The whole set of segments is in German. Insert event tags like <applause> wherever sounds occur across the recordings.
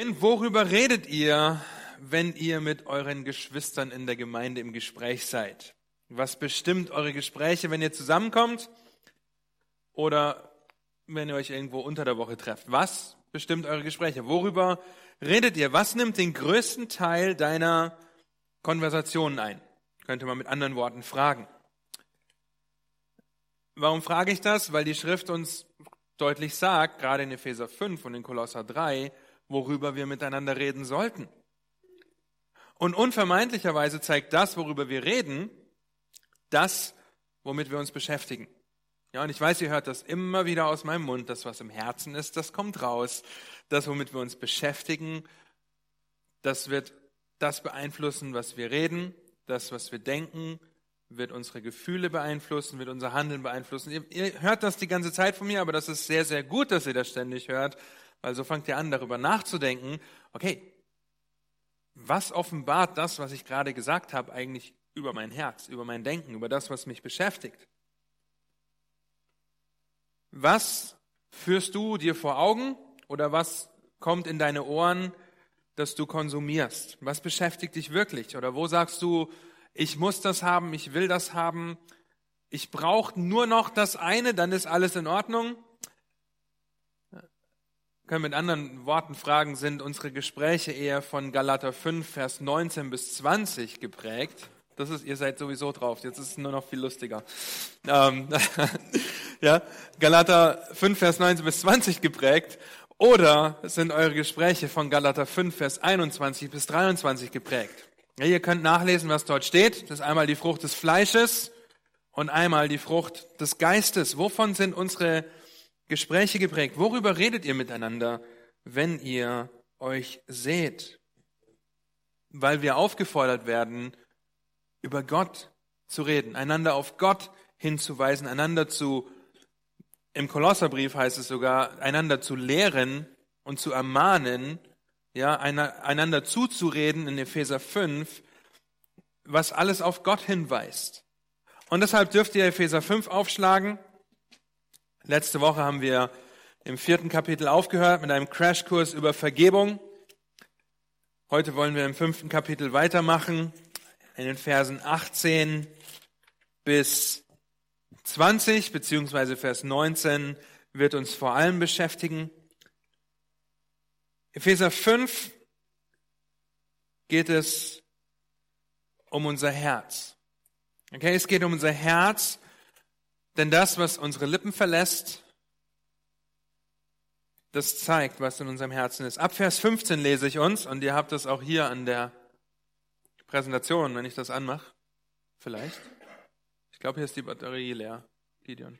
Worüber redet ihr, wenn ihr mit euren Geschwistern in der Gemeinde im Gespräch seid? Was bestimmt eure Gespräche, wenn ihr zusammenkommt oder wenn ihr euch irgendwo unter der Woche trefft? Was bestimmt eure Gespräche? Worüber redet ihr? Was nimmt den größten Teil deiner Konversationen ein? Könnte man mit anderen Worten fragen. Warum frage ich das? Weil die Schrift uns deutlich sagt, gerade in Epheser 5 und in Kolosser 3, worüber wir miteinander reden sollten. Und unvermeidlicherweise zeigt das, worüber wir reden, das, womit wir uns beschäftigen. Ja, und ich weiß, ihr hört das immer wieder aus meinem Mund, das, was im Herzen ist, das kommt raus. Das, womit wir uns beschäftigen, das wird das beeinflussen, was wir reden, das, was wir denken, wird unsere Gefühle beeinflussen, wird unser Handeln beeinflussen. Ihr, ihr hört das die ganze Zeit von mir, aber das ist sehr, sehr gut, dass ihr das ständig hört, weil so fangt ihr an, darüber nachzudenken, okay, was offenbart das, was ich gerade gesagt habe, eigentlich über mein Herz, über mein Denken, über das, was mich beschäftigt? Was führst du dir vor Augen oder was kommt in deine Ohren, dass du konsumierst? Was beschäftigt dich wirklich? Oder wo sagst du, ich muss das haben, ich will das haben, ich brauche nur noch das eine, dann ist alles in Ordnung? können mit anderen Worten fragen, sind unsere Gespräche eher von Galater 5, Vers 19 bis 20 geprägt? Das ist, ihr seid sowieso drauf, jetzt ist es nur noch viel lustiger. Ähm, <laughs> ja, Galater 5, Vers 19 bis 20 geprägt. Oder sind eure Gespräche von Galater 5, Vers 21 bis 23 geprägt? Ja, ihr könnt nachlesen, was dort steht. Das ist einmal die Frucht des Fleisches und einmal die Frucht des Geistes. Wovon sind unsere Gespräche geprägt? Worüber redet ihr miteinander, wenn ihr euch seht? Weil wir aufgefordert werden, über Gott zu reden, einander auf Gott hinzuweisen, einander zu, im Kolosserbrief heißt es sogar, einander zu lehren und zu ermahnen, ja, einander zuzureden in Epheser 5, was alles auf Gott hinweist. Und deshalb dürft ihr Epheser 5 aufschlagen. Letzte Woche haben wir im vierten Kapitel aufgehört mit einem Crashkurs über Vergebung. Heute wollen wir im fünften Kapitel weitermachen, in den Versen 18 bis 20, beziehungsweise Vers 19 wird uns vor allem beschäftigen. Epheser 5 geht es um unser Herz. Okay, es geht um unser Herz denn das, was unsere Lippen verlässt, das zeigt, was in unserem Herzen ist. Ab Vers 15 lese ich uns, und ihr habt das auch hier an der Präsentation, wenn ich das anmache. Vielleicht. Ich glaube, hier ist die Batterie leer, Gideon.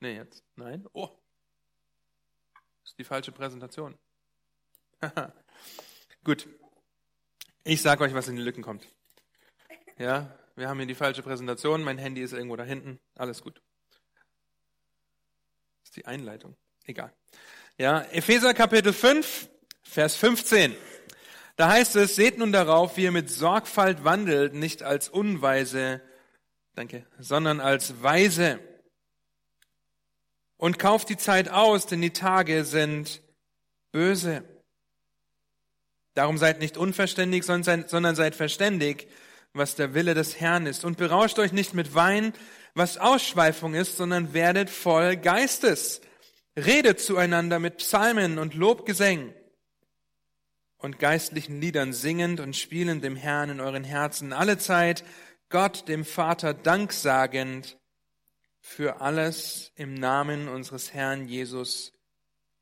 Nee, jetzt. Nein. Oh. Das ist die falsche Präsentation. <laughs> Gut. Ich sage euch, was in die Lücken kommt. Ja, wir haben hier die falsche Präsentation. Mein Handy ist irgendwo da hinten. Alles gut ist die Einleitung. Egal. Ja, Epheser Kapitel 5, Vers 15. Da heißt es, seht nun darauf, wie ihr mit Sorgfalt wandelt, nicht als Unweise, danke, sondern als Weise. Und kauft die Zeit aus, denn die Tage sind böse. Darum seid nicht unverständig, sondern seid verständig, was der Wille des Herrn ist. Und berauscht euch nicht mit Wein, was Ausschweifung ist, sondern werdet voll Geistes. Redet zueinander mit Psalmen und Lobgesängen und geistlichen Liedern singend und spielend dem Herrn in euren Herzen alle Zeit Gott dem Vater danksagend für alles im Namen unseres Herrn Jesus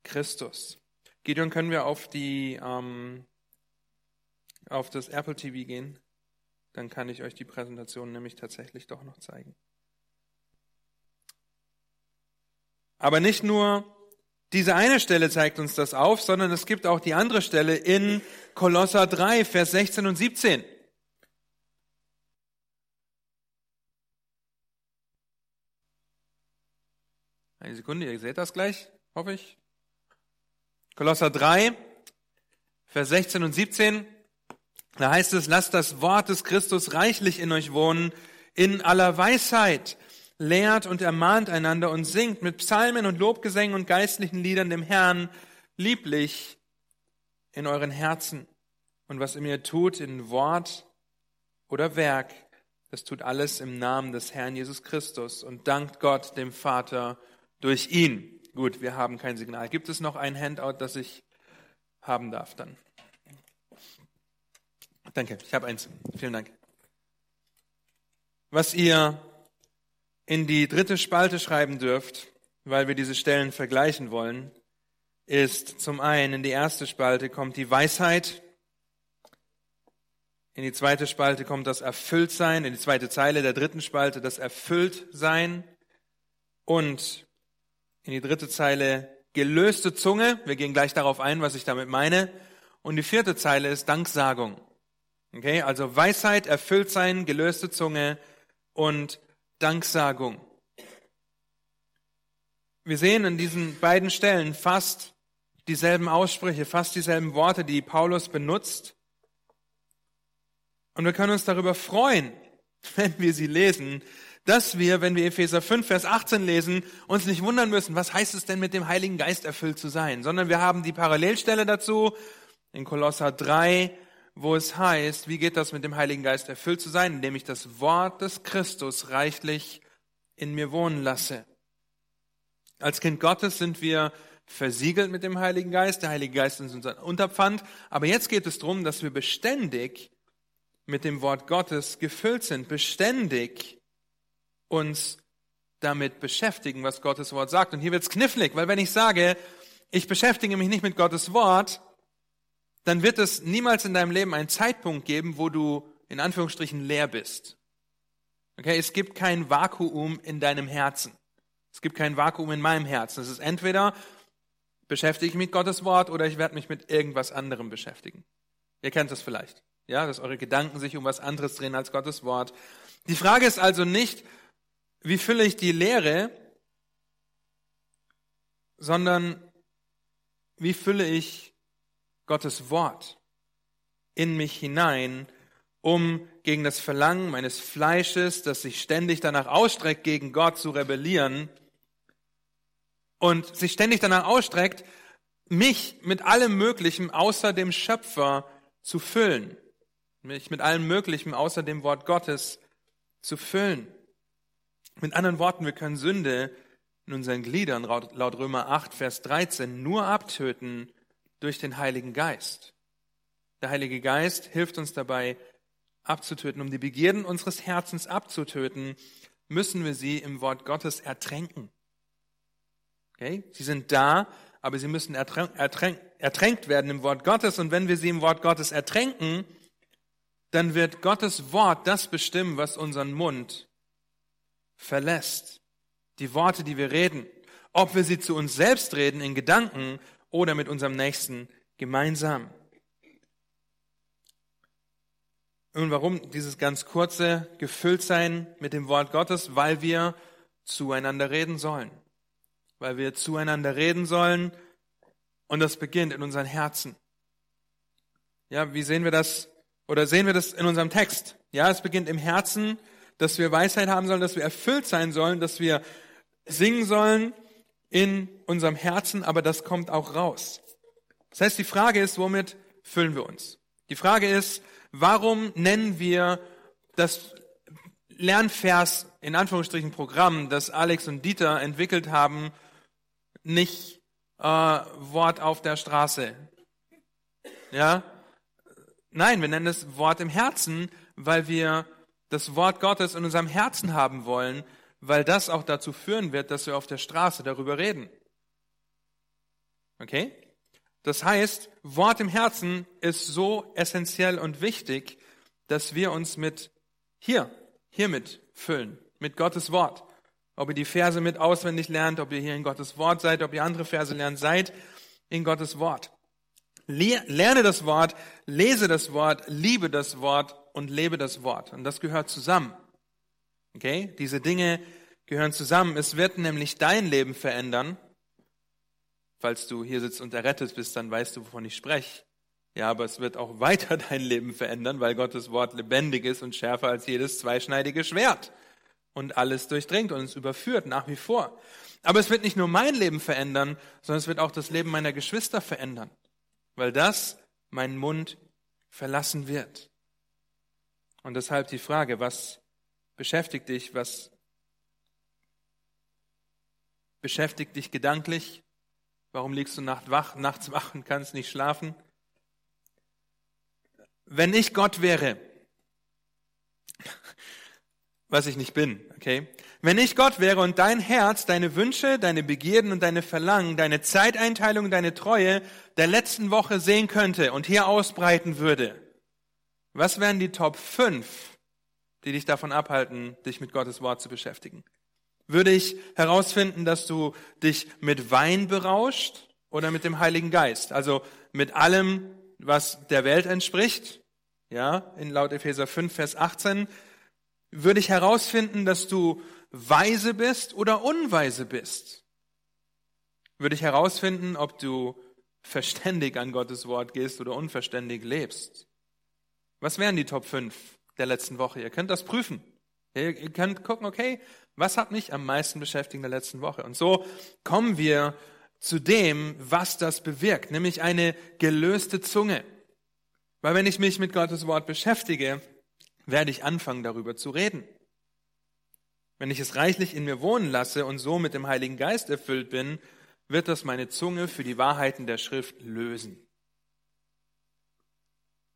Christus. Gideon, können wir auf die ähm, auf das Apple TV gehen? Dann kann ich euch die Präsentation nämlich tatsächlich doch noch zeigen. Aber nicht nur diese eine Stelle zeigt uns das auf, sondern es gibt auch die andere Stelle in Kolosser 3, Vers 16 und 17. Eine Sekunde, ihr seht das gleich, hoffe ich. Kolosser 3, Vers 16 und 17. Da heißt es, lasst das Wort des Christus reichlich in euch wohnen, in aller Weisheit lehrt und ermahnt einander und singt mit Psalmen und Lobgesängen und geistlichen Liedern dem Herrn lieblich in euren Herzen. Und was ihr mir tut in Wort oder Werk, das tut alles im Namen des Herrn Jesus Christus und dankt Gott, dem Vater, durch ihn. Gut, wir haben kein Signal. Gibt es noch ein Handout, das ich haben darf dann? Danke, ich habe eins. Vielen Dank. Was ihr in die dritte Spalte schreiben dürft, weil wir diese Stellen vergleichen wollen, ist zum einen in die erste Spalte kommt die Weisheit, in die zweite Spalte kommt das Erfülltsein, in die zweite Zeile der dritten Spalte das Erfülltsein und in die dritte Zeile gelöste Zunge. Wir gehen gleich darauf ein, was ich damit meine. Und die vierte Zeile ist Danksagung. Okay, also Weisheit, Erfülltsein, gelöste Zunge und Danksagung. Wir sehen in diesen beiden Stellen fast dieselben Aussprüche, fast dieselben Worte, die Paulus benutzt. Und wir können uns darüber freuen, <laughs> wenn wir sie lesen, dass wir, wenn wir Epheser 5, Vers 18 lesen, uns nicht wundern müssen, was heißt es denn mit dem Heiligen Geist erfüllt zu sein, sondern wir haben die Parallelstelle dazu in Kolosser 3, wo es heißt, wie geht das mit dem Heiligen Geist erfüllt zu sein, indem ich das Wort des Christus reichlich in mir wohnen lasse. Als Kind Gottes sind wir versiegelt mit dem Heiligen Geist, der Heilige Geist ist unser Unterpfand, aber jetzt geht es darum, dass wir beständig mit dem Wort Gottes gefüllt sind, beständig uns damit beschäftigen, was Gottes Wort sagt. Und hier wird's knifflig, weil wenn ich sage, ich beschäftige mich nicht mit Gottes Wort, dann wird es niemals in deinem Leben einen Zeitpunkt geben, wo du in Anführungsstrichen leer bist. Okay, es gibt kein Vakuum in deinem Herzen. Es gibt kein Vakuum in meinem Herzen. Es ist entweder beschäftige ich mich mit Gottes Wort oder ich werde mich mit irgendwas anderem beschäftigen. Ihr kennt das vielleicht. Ja, dass eure Gedanken sich um was anderes drehen als Gottes Wort. Die Frage ist also nicht, wie fülle ich die Lehre, sondern wie fülle ich Gottes Wort in mich hinein, um gegen das Verlangen meines Fleisches, das sich ständig danach ausstreckt, gegen Gott zu rebellieren und sich ständig danach ausstreckt, mich mit allem Möglichen außer dem Schöpfer zu füllen mich mit allem Möglichen außer dem Wort Gottes zu füllen. Mit anderen Worten, wir können Sünde in unseren Gliedern laut Römer 8, Vers 13 nur abtöten durch den Heiligen Geist. Der Heilige Geist hilft uns dabei abzutöten. Um die Begierden unseres Herzens abzutöten, müssen wir sie im Wort Gottes ertränken. Okay? Sie sind da, aber sie müssen ertränkt, ertränkt werden im Wort Gottes. Und wenn wir sie im Wort Gottes ertränken, dann wird Gottes Wort das bestimmen, was unseren Mund verlässt. Die Worte, die wir reden. Ob wir sie zu uns selbst reden in Gedanken oder mit unserem Nächsten gemeinsam. Und warum dieses ganz kurze Gefülltsein mit dem Wort Gottes? Weil wir zueinander reden sollen. Weil wir zueinander reden sollen und das beginnt in unseren Herzen. Ja, wie sehen wir das oder sehen wir das in unserem Text? Ja, es beginnt im Herzen, dass wir Weisheit haben sollen, dass wir erfüllt sein sollen, dass wir singen sollen in unserem Herzen, aber das kommt auch raus. Das heißt, die Frage ist, womit füllen wir uns? Die Frage ist, warum nennen wir das Lernvers in Anführungsstrichen Programm, das Alex und Dieter entwickelt haben, nicht äh, Wort auf der Straße? Ja, Nein, wir nennen das Wort im Herzen, weil wir das Wort Gottes in unserem Herzen haben wollen, weil das auch dazu führen wird, dass wir auf der Straße darüber reden. Okay? Das heißt, Wort im Herzen ist so essentiell und wichtig, dass wir uns mit hier, hiermit füllen, mit Gottes Wort. Ob ihr die Verse mit auswendig lernt, ob ihr hier in Gottes Wort seid, ob ihr andere Verse lernt, seid in Gottes Wort. Lerne das Wort, lese das Wort, liebe das Wort und lebe das Wort. Und das gehört zusammen. Okay? Diese Dinge gehören zusammen. Es wird nämlich dein Leben verändern. Falls du hier sitzt und errettet bist, dann weißt du, wovon ich spreche. Ja, aber es wird auch weiter <laughs> dein Leben verändern, weil Gottes Wort lebendig ist und schärfer als jedes zweischneidige Schwert und alles durchdringt und uns überführt, nach wie vor. Aber es wird nicht nur mein Leben verändern, sondern es wird auch das Leben meiner Geschwister verändern weil das meinen Mund verlassen wird. Und deshalb die Frage, was beschäftigt dich, was beschäftigt dich gedanklich? Warum liegst du nachts wach, nachts wach und kannst nicht schlafen? Wenn ich Gott wäre, was ich nicht bin, okay? Wenn ich Gott wäre und dein Herz, deine Wünsche, deine Begierden und deine Verlangen, deine Zeiteinteilung, deine Treue der letzten Woche sehen könnte und hier ausbreiten würde, was wären die Top 5, die dich davon abhalten, dich mit Gottes Wort zu beschäftigen? Würde ich herausfinden, dass du dich mit Wein berauscht oder mit dem Heiligen Geist? Also mit allem, was der Welt entspricht? Ja, in laut Epheser 5, Vers 18 würde ich herausfinden, dass du weise bist oder unweise bist? Würde ich herausfinden, ob du verständig an Gottes Wort gehst oder unverständig lebst? Was wären die Top 5 der letzten Woche? Ihr könnt das prüfen. Ihr könnt gucken, okay, was hat mich am meisten beschäftigt in der letzten Woche? Und so kommen wir zu dem, was das bewirkt, nämlich eine gelöste Zunge. Weil wenn ich mich mit Gottes Wort beschäftige, werde ich anfangen, darüber zu reden. Wenn ich es reichlich in mir wohnen lasse und so mit dem Heiligen Geist erfüllt bin, wird das meine Zunge für die Wahrheiten der Schrift lösen.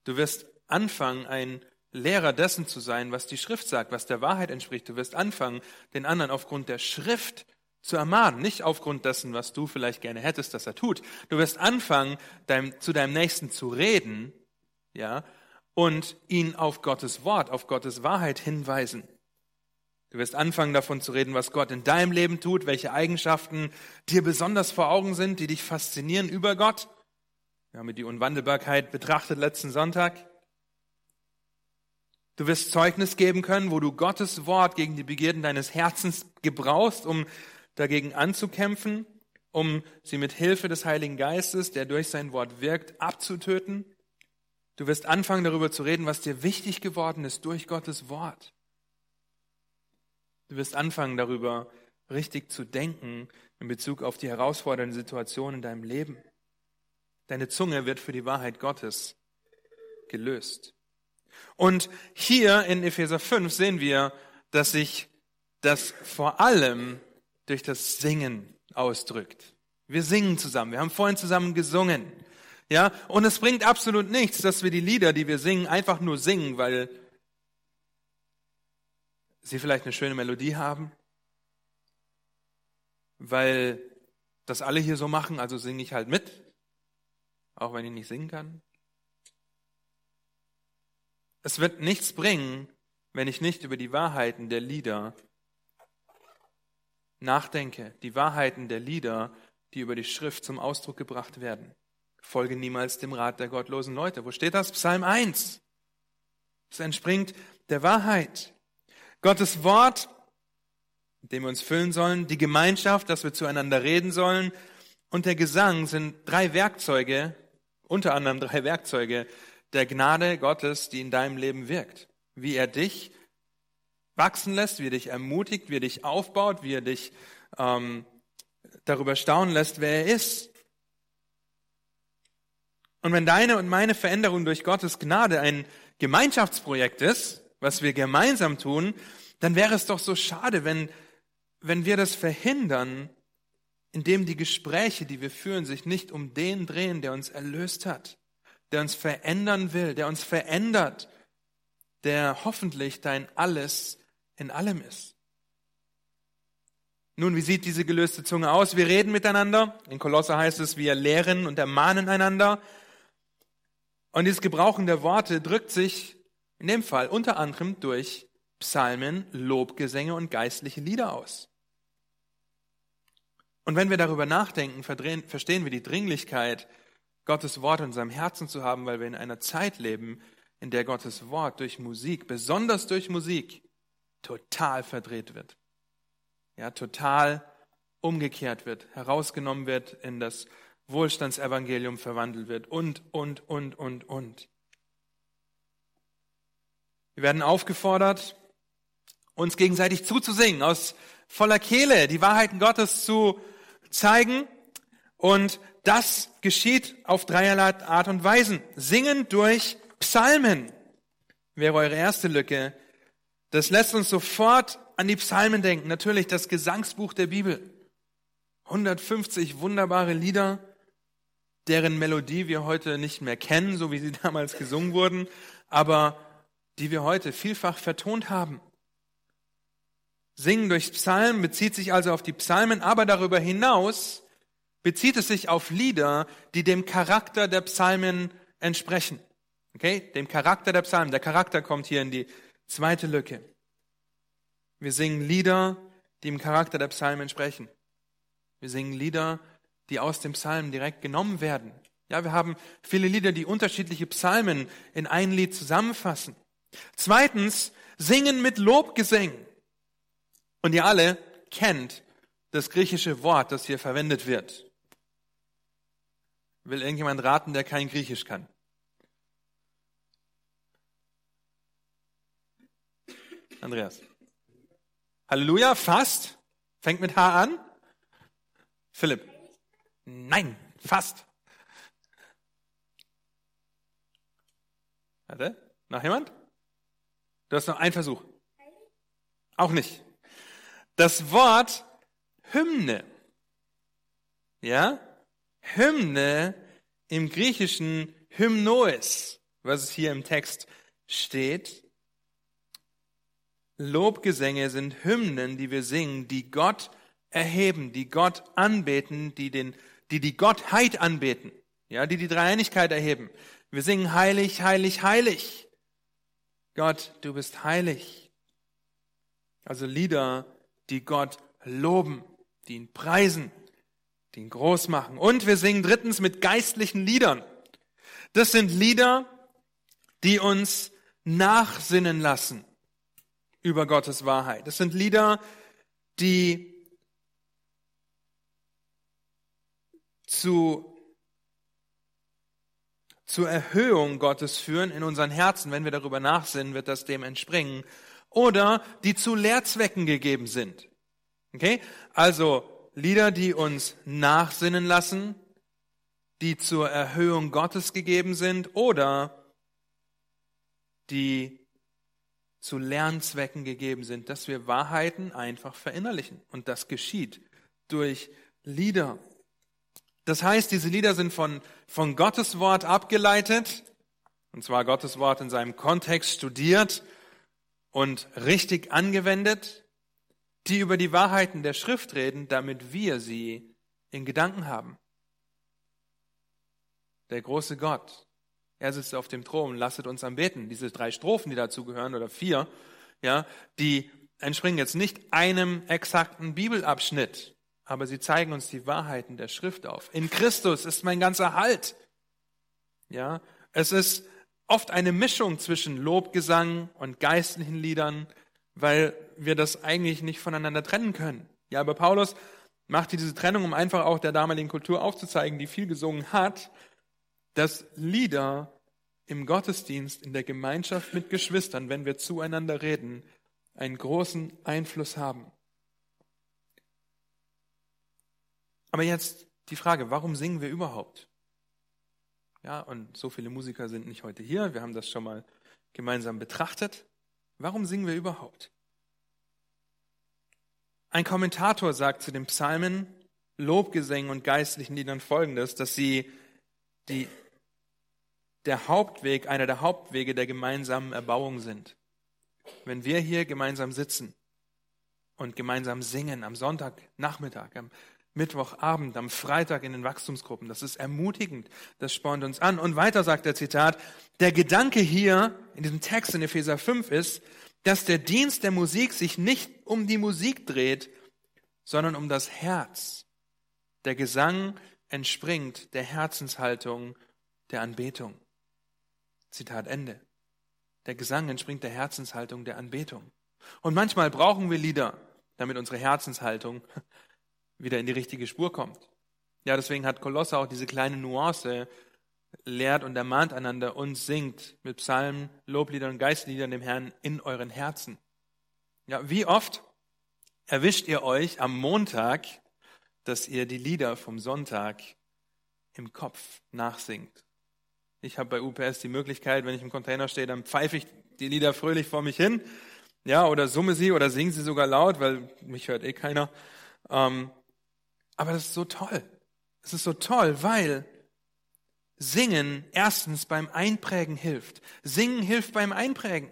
Du wirst anfangen, ein Lehrer dessen zu sein, was die Schrift sagt, was der Wahrheit entspricht. Du wirst anfangen, den anderen aufgrund der Schrift zu ermahnen, nicht aufgrund dessen, was du vielleicht gerne hättest, dass er tut. Du wirst anfangen, dein, zu deinem Nächsten zu reden, ja, und ihn auf Gottes Wort, auf Gottes Wahrheit hinweisen. Du wirst anfangen davon zu reden, was Gott in deinem Leben tut, welche Eigenschaften dir besonders vor Augen sind, die dich faszinieren über Gott. Wir haben die Unwandelbarkeit betrachtet letzten Sonntag. Du wirst Zeugnis geben können, wo du Gottes Wort gegen die Begierden deines Herzens gebrauchst, um dagegen anzukämpfen, um sie mit Hilfe des Heiligen Geistes, der durch sein Wort wirkt, abzutöten. Du wirst anfangen darüber zu reden, was dir wichtig geworden ist durch Gottes Wort. Du wirst anfangen darüber richtig zu denken in Bezug auf die herausfordernden Situationen in deinem Leben. Deine Zunge wird für die Wahrheit Gottes gelöst. Und hier in Epheser 5 sehen wir, dass sich das vor allem durch das Singen ausdrückt. Wir singen zusammen. Wir haben vorhin zusammen gesungen. Ja, und es bringt absolut nichts, dass wir die Lieder, die wir singen, einfach nur singen, weil sie vielleicht eine schöne Melodie haben, weil das alle hier so machen, also singe ich halt mit, auch wenn ich nicht singen kann. Es wird nichts bringen, wenn ich nicht über die Wahrheiten der Lieder nachdenke, die Wahrheiten der Lieder, die über die Schrift zum Ausdruck gebracht werden. Folge niemals dem Rat der gottlosen Leute. Wo steht das? Psalm 1. Es entspringt der Wahrheit. Gottes Wort, mit dem wir uns füllen sollen, die Gemeinschaft, dass wir zueinander reden sollen und der Gesang sind drei Werkzeuge, unter anderem drei Werkzeuge der Gnade Gottes, die in deinem Leben wirkt. Wie er dich wachsen lässt, wie er dich ermutigt, wie er dich aufbaut, wie er dich ähm, darüber staunen lässt, wer er ist. Und wenn deine und meine Veränderung durch Gottes Gnade ein Gemeinschaftsprojekt ist, was wir gemeinsam tun, dann wäre es doch so schade, wenn, wenn wir das verhindern, indem die Gespräche, die wir führen, sich nicht um den drehen, der uns erlöst hat, der uns verändern will, der uns verändert, der hoffentlich dein Alles in allem ist. Nun, wie sieht diese gelöste Zunge aus? Wir reden miteinander. In Kolosser heißt es, wir lehren und ermahnen einander. Und dieses Gebrauchen der Worte drückt sich in dem Fall unter anderem durch Psalmen, Lobgesänge und geistliche Lieder aus. Und wenn wir darüber nachdenken, verstehen wir die Dringlichkeit, Gottes Wort in unserem Herzen zu haben, weil wir in einer Zeit leben, in der Gottes Wort durch Musik, besonders durch Musik, total verdreht wird. Ja, total umgekehrt wird, herausgenommen wird in das Wohlstandsevangelium verwandelt wird und, und, und, und, und. Wir werden aufgefordert, uns gegenseitig zuzusingen, aus voller Kehle die Wahrheiten Gottes zu zeigen und das geschieht auf dreierlei Art und Weisen. Singen durch Psalmen wäre eure erste Lücke. Das lässt uns sofort an die Psalmen denken. Natürlich das Gesangsbuch der Bibel. 150 wunderbare Lieder, deren Melodie wir heute nicht mehr kennen, so wie sie <laughs> damals gesungen wurden, aber die wir heute vielfach vertont haben. Singen durch Psalmen bezieht sich also auf die Psalmen, aber darüber hinaus bezieht es sich auf Lieder, die dem Charakter der Psalmen entsprechen. Okay? Dem Charakter der Psalmen. Der Charakter kommt hier in die zweite Lücke. Wir singen Lieder, die im Charakter der Psalmen entsprechen. Wir singen Lieder, die aus dem Psalm direkt genommen werden. Ja, wir haben viele Lieder, die unterschiedliche Psalmen in ein Lied zusammenfassen. Zweitens, singen mit Lobgesängen. Und ihr alle kennt das griechische Wort, das hier verwendet wird. Will irgendjemand raten, der kein Griechisch kann? Andreas. Halleluja, fast. Fängt mit H an. Philipp. Nein, fast. Warte, noch jemand? Du hast noch einen Versuch. Auch nicht. Das Wort Hymne. Ja? Hymne im Griechischen Hymnois, was es hier im Text steht. Lobgesänge sind Hymnen, die wir singen, die Gott erheben, die Gott anbeten, die den, die die Gottheit anbeten, ja, die die Dreieinigkeit erheben. Wir singen heilig, heilig, heilig. Gott, du bist heilig. Also Lieder, die Gott loben, die ihn preisen, die ihn groß machen. Und wir singen drittens mit geistlichen Liedern. Das sind Lieder, die uns nachsinnen lassen über Gottes Wahrheit. Das sind Lieder, die zu, zur Erhöhung Gottes führen in unseren Herzen. Wenn wir darüber nachsinnen, wird das dem entspringen. Oder die zu Lehrzwecken gegeben sind. Okay? Also Lieder, die uns nachsinnen lassen, die zur Erhöhung Gottes gegeben sind oder die zu Lernzwecken gegeben sind, dass wir Wahrheiten einfach verinnerlichen. Und das geschieht durch Lieder. Das heißt, diese Lieder sind von, von Gottes Wort abgeleitet, und zwar Gottes Wort in seinem Kontext studiert und richtig angewendet, die über die Wahrheiten der Schrift reden, damit wir sie in Gedanken haben. Der große Gott, er sitzt auf dem Thron, lasset uns anbeten. Diese drei Strophen, die dazugehören, oder vier, ja, die entspringen jetzt nicht einem exakten Bibelabschnitt, aber sie zeigen uns die Wahrheiten der Schrift auf. In Christus ist mein ganzer Halt. Ja, es ist oft eine Mischung zwischen Lobgesang und geistlichen Liedern, weil wir das eigentlich nicht voneinander trennen können. Ja, aber Paulus macht diese Trennung, um einfach auch der damaligen Kultur aufzuzeigen, die viel gesungen hat, dass Lieder im Gottesdienst, in der Gemeinschaft mit Geschwistern, wenn wir zueinander reden, einen großen Einfluss haben. Aber jetzt die Frage, warum singen wir überhaupt? Ja, und so viele Musiker sind nicht heute hier. Wir haben das schon mal gemeinsam betrachtet. Warum singen wir überhaupt? Ein Kommentator sagt zu den Psalmen, Lobgesängen und geistlichen Liedern folgendes, dass sie die der Hauptweg, einer der Hauptwege der gemeinsamen Erbauung sind. Wenn wir hier gemeinsam sitzen und gemeinsam singen am Sonntagnachmittag, am Mittwochabend, am Freitag in den Wachstumsgruppen, das ist ermutigend, das spornt uns an. Und weiter sagt der Zitat, der Gedanke hier in diesem Text in Epheser 5 ist, dass der Dienst der Musik sich nicht um die Musik dreht, sondern um das Herz. Der Gesang entspringt der Herzenshaltung der Anbetung. Zitat Ende. Der Gesang entspringt der Herzenshaltung der Anbetung. Und manchmal brauchen wir Lieder, damit unsere Herzenshaltung wieder in die richtige Spur kommt. Ja, deswegen hat Kolosse auch diese kleine Nuance, lehrt und ermahnt einander und singt mit Psalmen, Lobliedern und Geistliedern dem Herrn in euren Herzen. Ja, wie oft erwischt ihr euch am Montag, dass ihr die Lieder vom Sonntag im Kopf nachsingt. Ich habe bei UPS die Möglichkeit, wenn ich im Container stehe, dann pfeife ich die Lieder fröhlich vor mich hin. Ja, oder summe sie oder singe sie sogar laut, weil mich hört eh keiner. Ähm, aber das ist so toll. Es ist so toll, weil Singen erstens beim Einprägen hilft. Singen hilft beim Einprägen.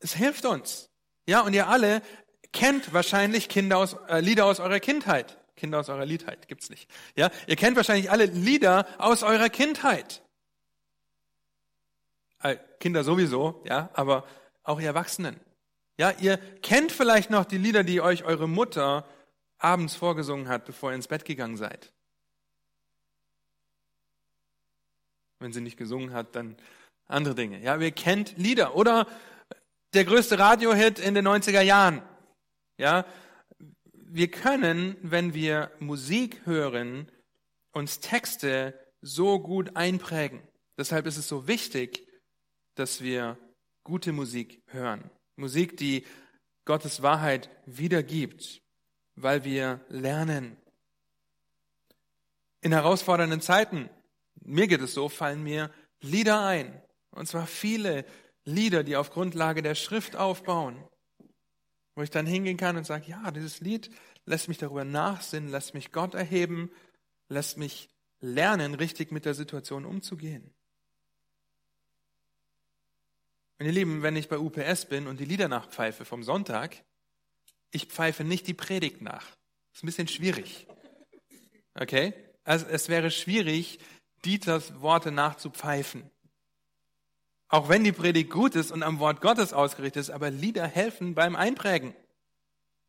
Es hilft uns. Ja, und ihr alle kennt wahrscheinlich Kinder aus, äh, Lieder aus eurer Kindheit. Kinder aus eurer Liedheit gibt's nicht. Ja, ihr kennt wahrscheinlich alle Lieder aus eurer Kindheit. Äh, Kinder sowieso, ja, aber auch ihr Erwachsenen. Ja, ihr kennt vielleicht noch die Lieder, die euch eure Mutter abends vorgesungen hat, bevor ihr ins Bett gegangen seid. Wenn sie nicht gesungen hat, dann andere Dinge. Ja, ihr kennt Lieder oder der größte Radiohit in den 90er Jahren. Ja, wir können, wenn wir Musik hören, uns Texte so gut einprägen. Deshalb ist es so wichtig, dass wir gute Musik hören. Musik, die Gottes Wahrheit wiedergibt, weil wir lernen. In herausfordernden Zeiten mir geht es so, fallen mir Lieder ein. Und zwar viele Lieder, die auf Grundlage der Schrift aufbauen. Wo ich dann hingehen kann und sage, ja, dieses Lied lässt mich darüber nachsinnen, lässt mich Gott erheben, lässt mich lernen, richtig mit der Situation umzugehen. Und ihr Lieben, wenn ich bei UPS bin und die Lieder nachpfeife vom Sonntag, ich pfeife nicht die Predigt nach. Ist ein bisschen schwierig. Okay? Also es wäre schwierig, Dieters Worte nachzupfeifen. Auch wenn die Predigt gut ist und am Wort Gottes ausgerichtet ist, aber Lieder helfen beim Einprägen.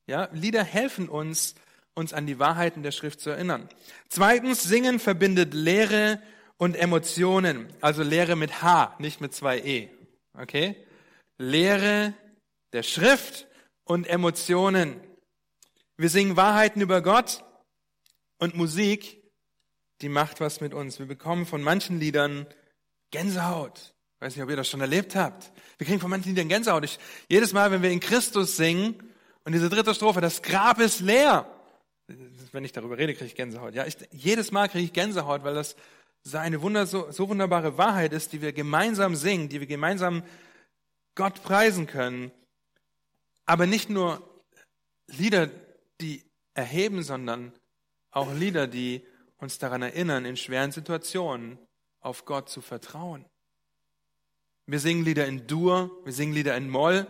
Ja, Lieder helfen uns, uns an die Wahrheiten der Schrift zu erinnern. Zweitens, Singen verbindet Lehre und Emotionen. Also Lehre mit H, nicht mit zwei E. Okay? Lehre der Schrift und Emotionen. Wir singen Wahrheiten über Gott und Musik die macht was mit uns. Wir bekommen von manchen Liedern Gänsehaut. Ich weiß nicht, ob ihr das schon erlebt habt. Wir kriegen von manchen Liedern Gänsehaut. Ich, jedes Mal, wenn wir in Christus singen und diese dritte Strophe, das Grab ist leer. Wenn ich darüber rede, kriege ich Gänsehaut. Ja, ich, jedes Mal kriege ich Gänsehaut, weil das so eine wunder, so, so wunderbare Wahrheit ist, die wir gemeinsam singen, die wir gemeinsam Gott preisen können. Aber nicht nur Lieder, die erheben, sondern auch Lieder, die uns daran erinnern, in schweren Situationen auf Gott zu vertrauen. Wir singen Lieder in Dur, wir singen Lieder in Moll,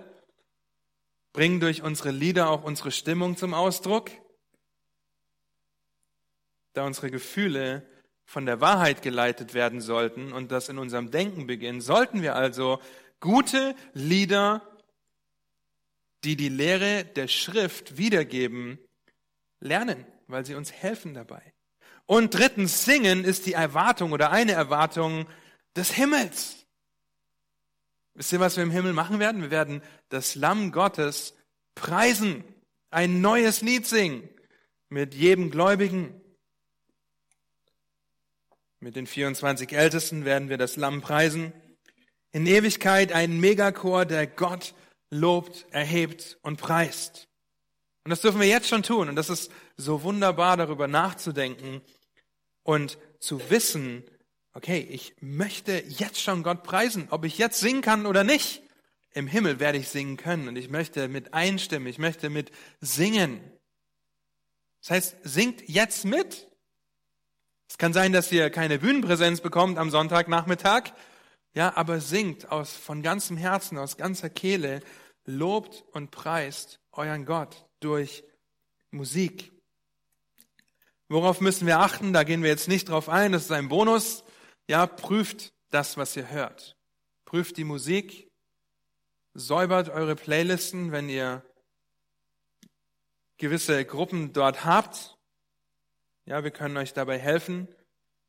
bringen durch unsere Lieder auch unsere Stimmung zum Ausdruck. Da unsere Gefühle von der Wahrheit geleitet werden sollten und das in unserem Denken beginnt, sollten wir also gute Lieder, die die Lehre der Schrift wiedergeben, lernen, weil sie uns helfen dabei. Und drittens, singen ist die Erwartung oder eine Erwartung des Himmels. Wisst ihr, was wir im Himmel machen werden? Wir werden das Lamm Gottes preisen, ein neues Lied singen mit jedem Gläubigen. Mit den 24 Ältesten werden wir das Lamm preisen. In Ewigkeit ein Megachor, der Gott lobt, erhebt und preist. Und das dürfen wir jetzt schon tun. Und das ist so wunderbar, darüber nachzudenken, und zu wissen, okay, ich möchte jetzt schon Gott preisen, ob ich jetzt singen kann oder nicht. Im Himmel werde ich singen können und ich möchte mit einstimmen, ich möchte mit singen. Das heißt, singt jetzt mit. Es kann sein, dass ihr keine Bühnenpräsenz bekommt am Sonntagnachmittag, ja, aber singt aus, von ganzem Herzen, aus ganzer Kehle, lobt und preist euren Gott durch Musik. Worauf müssen wir achten? Da gehen wir jetzt nicht drauf ein. Das ist ein Bonus. Ja, prüft das, was ihr hört. Prüft die Musik. Säubert eure Playlisten, wenn ihr gewisse Gruppen dort habt. Ja, wir können euch dabei helfen.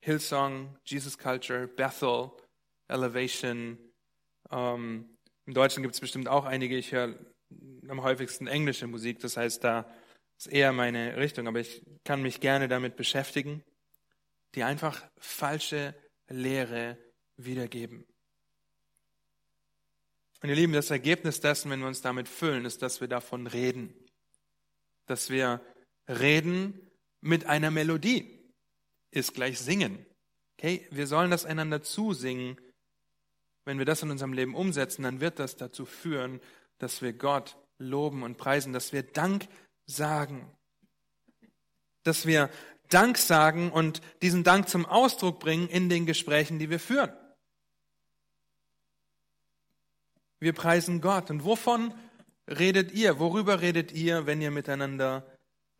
Hillsong, Jesus Culture, Bethel, Elevation. Ähm, Im Deutschen gibt es bestimmt auch einige. Ich höre am häufigsten englische Musik. Das heißt, da ist eher meine Richtung, aber ich kann mich gerne damit beschäftigen, die einfach falsche Lehre wiedergeben. Und ihr Lieben, das Ergebnis dessen, wenn wir uns damit füllen, ist, dass wir davon reden. Dass wir reden mit einer Melodie. ist gleich singen. Okay, wir sollen das einander zusingen. Wenn wir das in unserem Leben umsetzen, dann wird das dazu führen, dass wir Gott loben und preisen, dass wir Dank sagen. Dass wir Dank sagen und diesen Dank zum Ausdruck bringen in den Gesprächen, die wir führen. Wir preisen Gott. Und wovon redet ihr? Worüber redet ihr, wenn ihr miteinander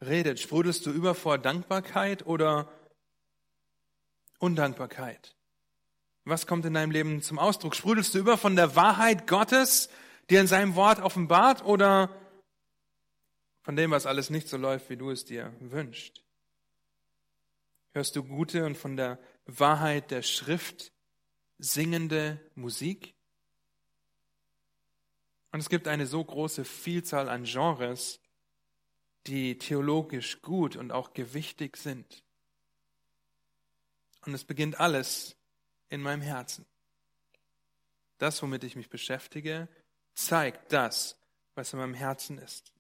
redet? Sprudelst du über vor Dankbarkeit oder Undankbarkeit? Was kommt in deinem Leben zum Ausdruck? Sprudelst du über von der Wahrheit Gottes, die in seinem Wort offenbart, oder von dem, was alles nicht so läuft, wie du es dir wünschst? Hörst du gute und von der Wahrheit der Schrift singende Musik? Und es gibt eine so große Vielzahl an Genres, die theologisch gut und auch gewichtig sind. Und es beginnt alles in meinem Herzen. Das, womit ich mich beschäftige, zeigt das, was in meinem Herzen ist.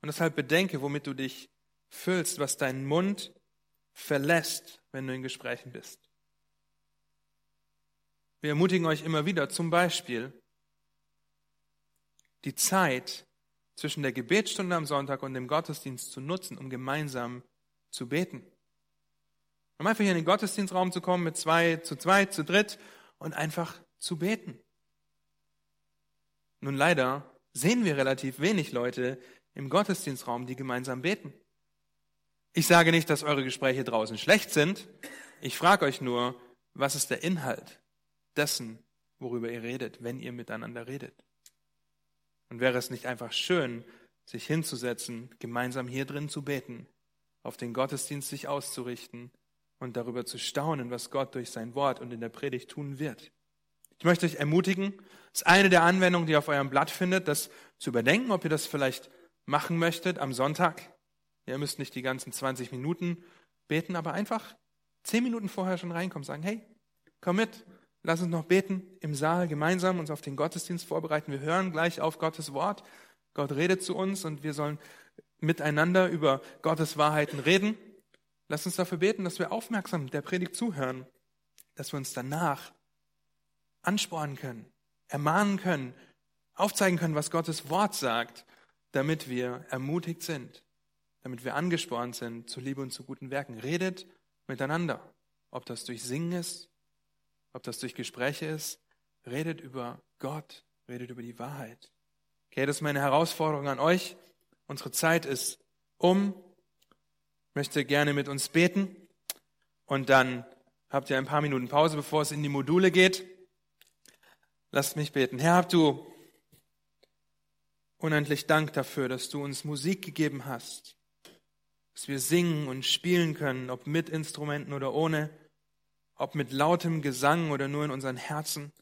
Und deshalb bedenke, womit du dich füllst, was deinen Mund verlässt, wenn du in Gesprächen bist. Wir ermutigen euch immer wieder, zum Beispiel, die Zeit zwischen der Gebetsstunde am Sonntag und dem Gottesdienst zu nutzen, um gemeinsam zu beten. Um einfach hier in den Gottesdienstraum zu kommen mit zwei, zu zweit, zu dritt und einfach zu beten. Nun leider sehen wir relativ wenig Leute im Gottesdienstraum, die gemeinsam beten. Ich sage nicht, dass eure Gespräche draußen schlecht sind. Ich frage euch nur, was ist der Inhalt dessen, worüber ihr redet, wenn ihr miteinander redet? Und wäre es nicht einfach schön, sich hinzusetzen, gemeinsam hier drin zu beten, auf den Gottesdienst sich auszurichten und darüber zu staunen, was Gott durch sein Wort und in der Predigt tun wird. Ich möchte euch ermutigen, das ist eine der Anwendungen, die ihr auf eurem Blatt findet, das zu überdenken, ob ihr das vielleicht machen möchtet am Sonntag. Ihr müsst nicht die ganzen 20 Minuten beten, aber einfach 10 Minuten vorher schon reinkommen, sagen, hey, komm mit, Lass uns noch beten im Saal gemeinsam uns auf den Gottesdienst vorbereiten. Wir hören gleich auf Gottes Wort. Gott redet zu uns und wir sollen miteinander über Gottes Wahrheiten reden. Lass uns dafür beten, dass wir aufmerksam der Predigt zuhören, dass wir uns danach anspornen können, ermahnen können, aufzeigen können, was Gottes Wort sagt, damit wir ermutigt sind, damit wir angespornt sind zu Liebe und zu guten Werken. Redet miteinander, ob das durch Singen ist, ob das durch Gespräche ist, redet über Gott, redet über die Wahrheit. Okay, das ist meine Herausforderung an euch. Unsere Zeit ist um. Möchte gerne mit uns beten und dann habt ihr ein paar Minuten Pause, bevor es in die Module geht. Lasst mich beten. Herr, habt du unendlich Dank dafür, dass du uns Musik gegeben hast, dass wir singen und spielen können, ob mit Instrumenten oder ohne ob mit lautem Gesang oder nur in unseren Herzen.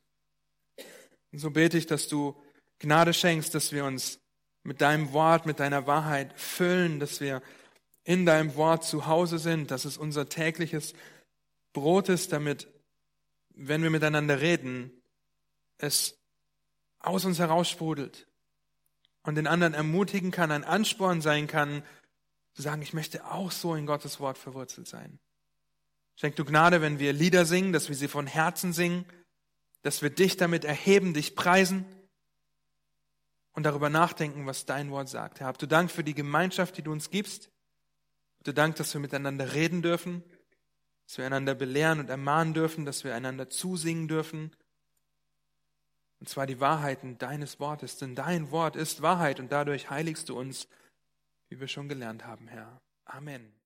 Und so bete ich, dass du Gnade schenkst, dass wir uns mit deinem Wort, mit deiner Wahrheit füllen, dass wir in deinem Wort zu Hause sind, dass es unser tägliches Brot ist, damit, wenn wir miteinander reden, es aus uns heraussprudelt und den anderen ermutigen kann, ein Ansporn sein kann, zu sagen, ich möchte auch so in Gottes Wort verwurzelt sein. Schenk du Gnade, wenn wir Lieder singen, dass wir sie von Herzen singen, dass wir dich damit erheben, dich preisen und darüber nachdenken, was dein Wort sagt. Herr, habt du Dank für die Gemeinschaft, die du uns gibst. Du Dank, dass wir miteinander reden dürfen, dass wir einander belehren und ermahnen dürfen, dass wir einander zusingen dürfen. Und zwar die Wahrheiten deines Wortes, denn dein Wort ist Wahrheit und dadurch heiligst du uns, wie wir schon gelernt haben, Herr. Amen.